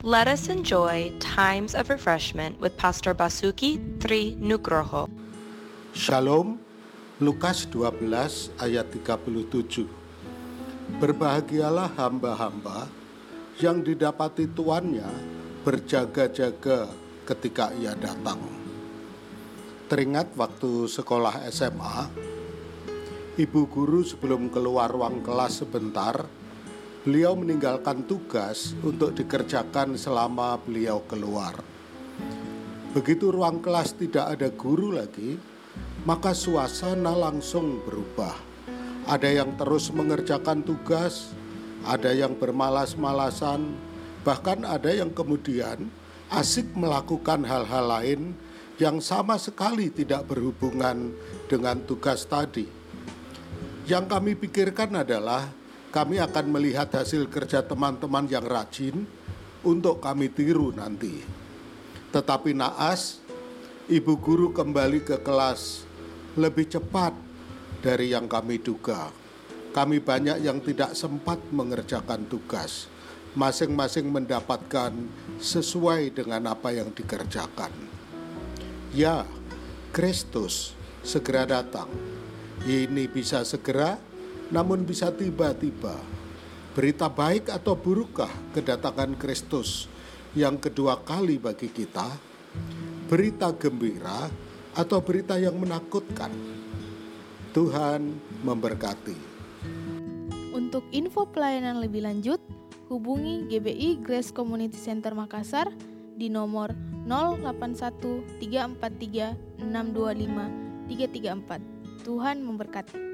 Let us enjoy times of refreshment with Pastor Basuki Tri Nugroho. Shalom, Lukas 12 ayat 37. Berbahagialah hamba-hamba yang didapati tuannya berjaga-jaga ketika ia datang. Teringat waktu sekolah SMA, ibu guru sebelum keluar ruang kelas sebentar, beliau meninggalkan tugas untuk dikerjakan selama beliau keluar. Begitu ruang kelas tidak ada guru lagi, maka suasana langsung berubah. Ada yang terus mengerjakan tugas, ada yang bermalas-malasan, bahkan ada yang kemudian asik melakukan hal-hal lain yang sama sekali tidak berhubungan dengan tugas tadi. Yang kami pikirkan adalah kami akan melihat hasil kerja teman-teman yang rajin untuk kami tiru nanti. Tetapi naas, ibu guru kembali ke kelas lebih cepat dari yang kami duga. Kami banyak yang tidak sempat mengerjakan tugas. Masing-masing mendapatkan sesuai dengan apa yang dikerjakan. Ya, Kristus segera datang. Ini bisa segera namun bisa tiba-tiba. Berita baik atau burukkah kedatangan Kristus yang kedua kali bagi kita? Berita gembira atau berita yang menakutkan? Tuhan memberkati. Untuk info pelayanan lebih lanjut, hubungi GBI Grace Community Center Makassar di nomor 081 343 625 334. Tuhan memberkati.